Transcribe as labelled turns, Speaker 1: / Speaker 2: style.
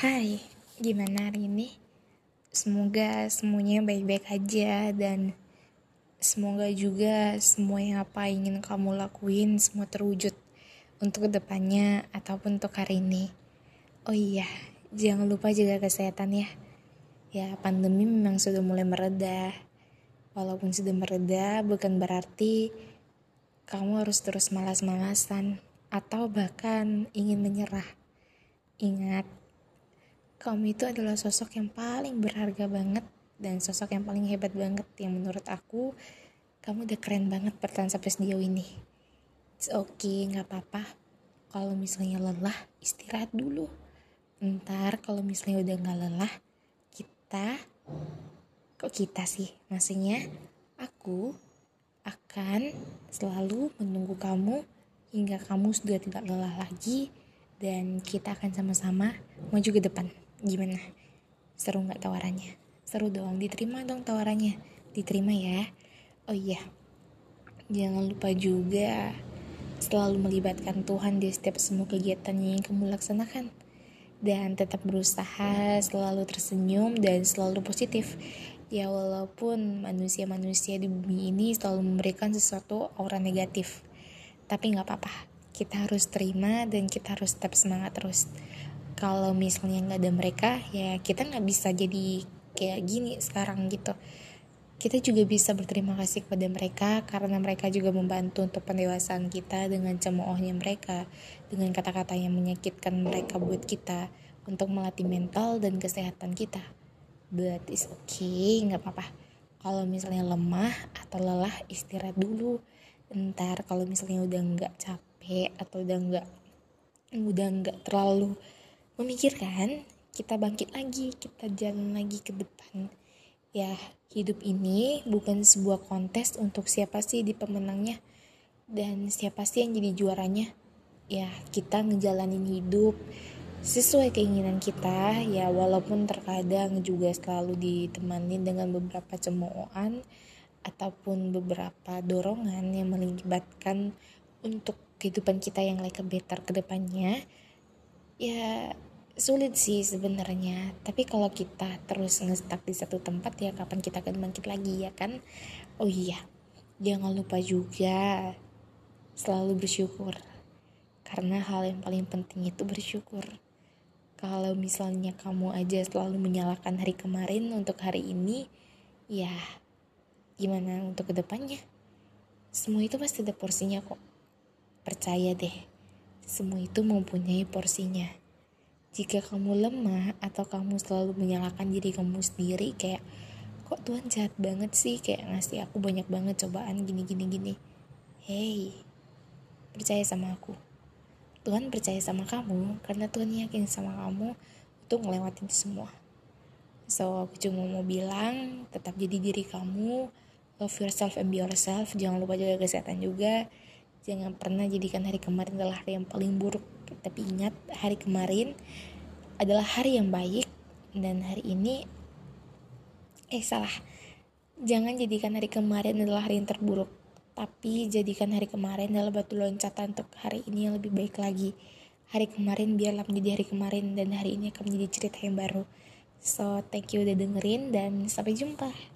Speaker 1: Hai, gimana hari ini? Semoga semuanya baik-baik aja dan semoga juga semua yang apa ingin kamu lakuin semua terwujud untuk ke depannya ataupun untuk hari ini. Oh iya, jangan lupa jaga kesehatan ya. Ya, pandemi memang sudah mulai mereda. Walaupun sudah mereda, bukan berarti kamu harus terus malas-malasan atau bahkan ingin menyerah. Ingat, kamu itu adalah sosok yang paling berharga banget dan sosok yang paling hebat banget yang menurut aku kamu udah keren banget bertahan sampai sejauh ini. It's okay, nggak apa-apa. Kalau misalnya lelah, istirahat dulu. Ntar kalau misalnya udah nggak lelah, kita, kok kita sih? Maksudnya, aku akan selalu menunggu kamu hingga kamu sudah tidak lelah lagi dan kita akan sama-sama maju ke depan. Gimana? Seru nggak tawarannya? Seru dong, diterima dong tawarannya. Diterima ya. Oh iya, jangan lupa juga selalu melibatkan Tuhan di setiap semua kegiatan yang kamu laksanakan. Dan tetap berusaha selalu tersenyum dan selalu positif ya walaupun manusia-manusia di bumi ini selalu memberikan sesuatu aura negatif tapi nggak apa-apa kita harus terima dan kita harus tetap semangat terus kalau misalnya nggak ada mereka ya kita nggak bisa jadi kayak gini sekarang gitu. Kita juga bisa berterima kasih kepada mereka karena mereka juga membantu untuk pendewasaan kita dengan cemoohnya mereka dengan kata-kata yang menyakitkan mereka buat kita untuk melatih mental dan kesehatan kita. But it's okay nggak apa-apa. Kalau misalnya lemah atau lelah istirahat dulu. Ntar kalau misalnya udah nggak capek atau udah nggak udah nggak terlalu memikirkan kita bangkit lagi kita jalan lagi ke depan. Ya hidup ini bukan sebuah kontes untuk siapa sih di pemenangnya dan siapa sih yang jadi juaranya. Ya kita ngejalanin hidup sesuai keinginan kita. Ya walaupun terkadang juga selalu ditemani dengan beberapa cemoohan ataupun beberapa dorongan yang melibatkan untuk kehidupan kita yang like better ke depannya. Ya sulit sih sebenarnya tapi kalau kita terus ngestak di satu tempat ya kapan kita akan bangkit lagi ya kan oh iya jangan lupa juga selalu bersyukur karena hal yang paling penting itu bersyukur kalau misalnya kamu aja selalu menyalahkan hari kemarin untuk hari ini, ya gimana untuk ke depannya? Semua itu pasti ada porsinya kok. Percaya deh, semua itu mempunyai porsinya. Jika kamu lemah atau kamu selalu menyalahkan diri kamu sendiri kayak kok Tuhan jahat banget sih kayak ngasih aku banyak banget cobaan gini gini gini. Hey, percaya sama aku. Tuhan percaya sama kamu karena Tuhan yakin sama kamu untuk ngelewatin semua. So, aku cuma mau bilang, tetap jadi diri kamu, love yourself and be yourself, jangan lupa jaga kesehatan juga. Jangan pernah jadikan hari kemarin adalah hari yang paling buruk. Tapi ingat, hari kemarin adalah hari yang baik dan hari ini eh salah. Jangan jadikan hari kemarin adalah hari yang terburuk tapi jadikan hari kemarin adalah batu loncatan untuk hari ini yang lebih baik lagi. Hari kemarin biarlah menjadi hari kemarin dan hari ini akan menjadi cerita yang baru. So, thank you udah dengerin dan sampai jumpa.